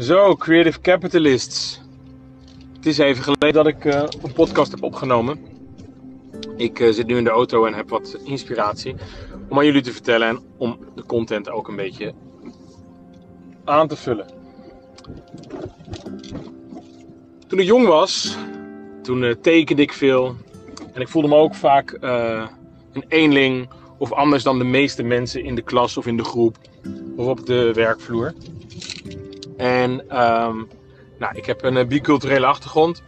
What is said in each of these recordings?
Zo, Creative Capitalists. Het is even geleden dat ik uh, een podcast heb opgenomen. Ik uh, zit nu in de auto en heb wat inspiratie om aan jullie te vertellen en om de content ook een beetje aan te vullen. Toen ik jong was, toen uh, tekende ik veel en ik voelde me ook vaak een eenling of anders dan de meeste mensen in de klas of in de groep of op de werkvloer. En um, nou, ik heb een uh, biculturele achtergrond.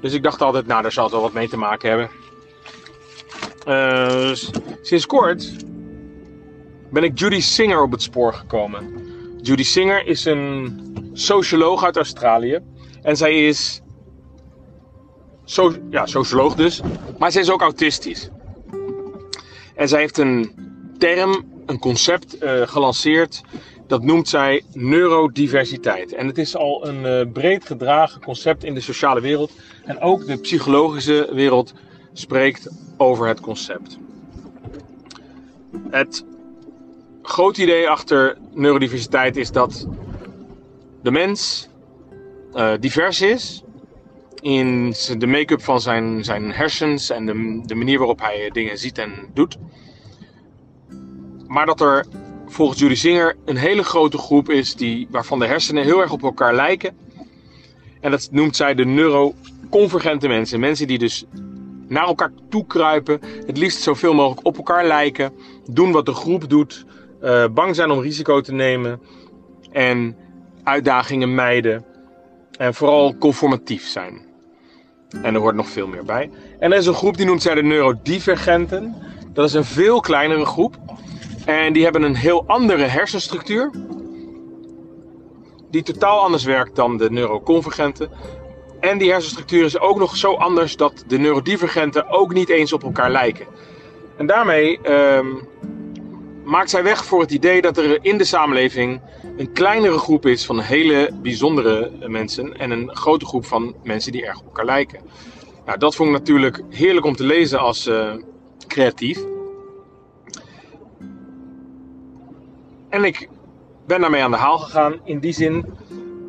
Dus ik dacht altijd, nou, daar zal het wel wat mee te maken hebben. Uh, sinds kort ben ik Judy Singer op het spoor gekomen. Judy Singer is een socioloog uit Australië. En zij is ja, socioloog dus. Maar zij is ook autistisch. En zij heeft een term, een concept uh, gelanceerd dat noemt zij neurodiversiteit. En het is al een uh, breed gedragen concept in de sociale wereld. En ook de psychologische wereld spreekt over het concept. Het grote idee achter neurodiversiteit is dat de mens uh, divers is in de make-up van zijn, zijn hersens en de, de manier waarop hij dingen ziet en doet. Maar dat er volgens Judy Singer een hele grote groep is die, waarvan de hersenen heel erg op elkaar lijken. En dat noemt zij de neuroconvergente mensen. Mensen die dus naar elkaar toe kruipen, het liefst zoveel mogelijk op elkaar lijken, doen wat de groep doet, uh, bang zijn om risico te nemen en uitdagingen mijden en vooral conformatief zijn. En er hoort nog veel meer bij. En er is een groep die noemt zij de neurodivergenten. Dat is een veel kleinere groep. En die hebben een heel andere hersenstructuur. Die totaal anders werkt dan de neuroconvergente. En die hersenstructuur is ook nog zo anders dat de neurodivergenten ook niet eens op elkaar lijken. En daarmee uh, maakt zij weg voor het idee dat er in de samenleving een kleinere groep is van hele bijzondere mensen en een grote groep van mensen die erg op elkaar lijken. Nou, dat vond ik natuurlijk heerlijk om te lezen als uh, creatief. En ik ben daarmee aan de haal gegaan in die zin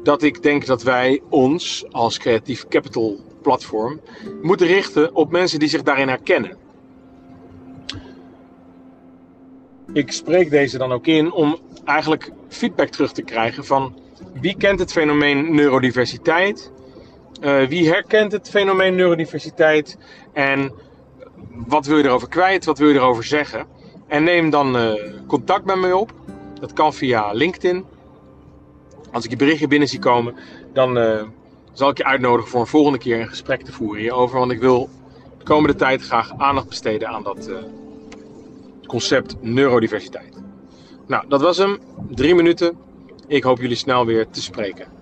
dat ik denk dat wij ons als Creatief Capital platform moeten richten op mensen die zich daarin herkennen. Ik spreek deze dan ook in om eigenlijk feedback terug te krijgen van wie kent het fenomeen neurodiversiteit, uh, wie herkent het fenomeen neurodiversiteit en wat wil je erover kwijt, wat wil je erover zeggen. En neem dan uh, contact met mij op. Dat kan via LinkedIn. Als ik je berichtje binnen zie komen, dan uh, zal ik je uitnodigen voor een volgende keer een gesprek te voeren hierover. Want ik wil de komende tijd graag aandacht besteden aan dat uh, concept neurodiversiteit. Nou, dat was hem. Drie minuten. Ik hoop jullie snel weer te spreken.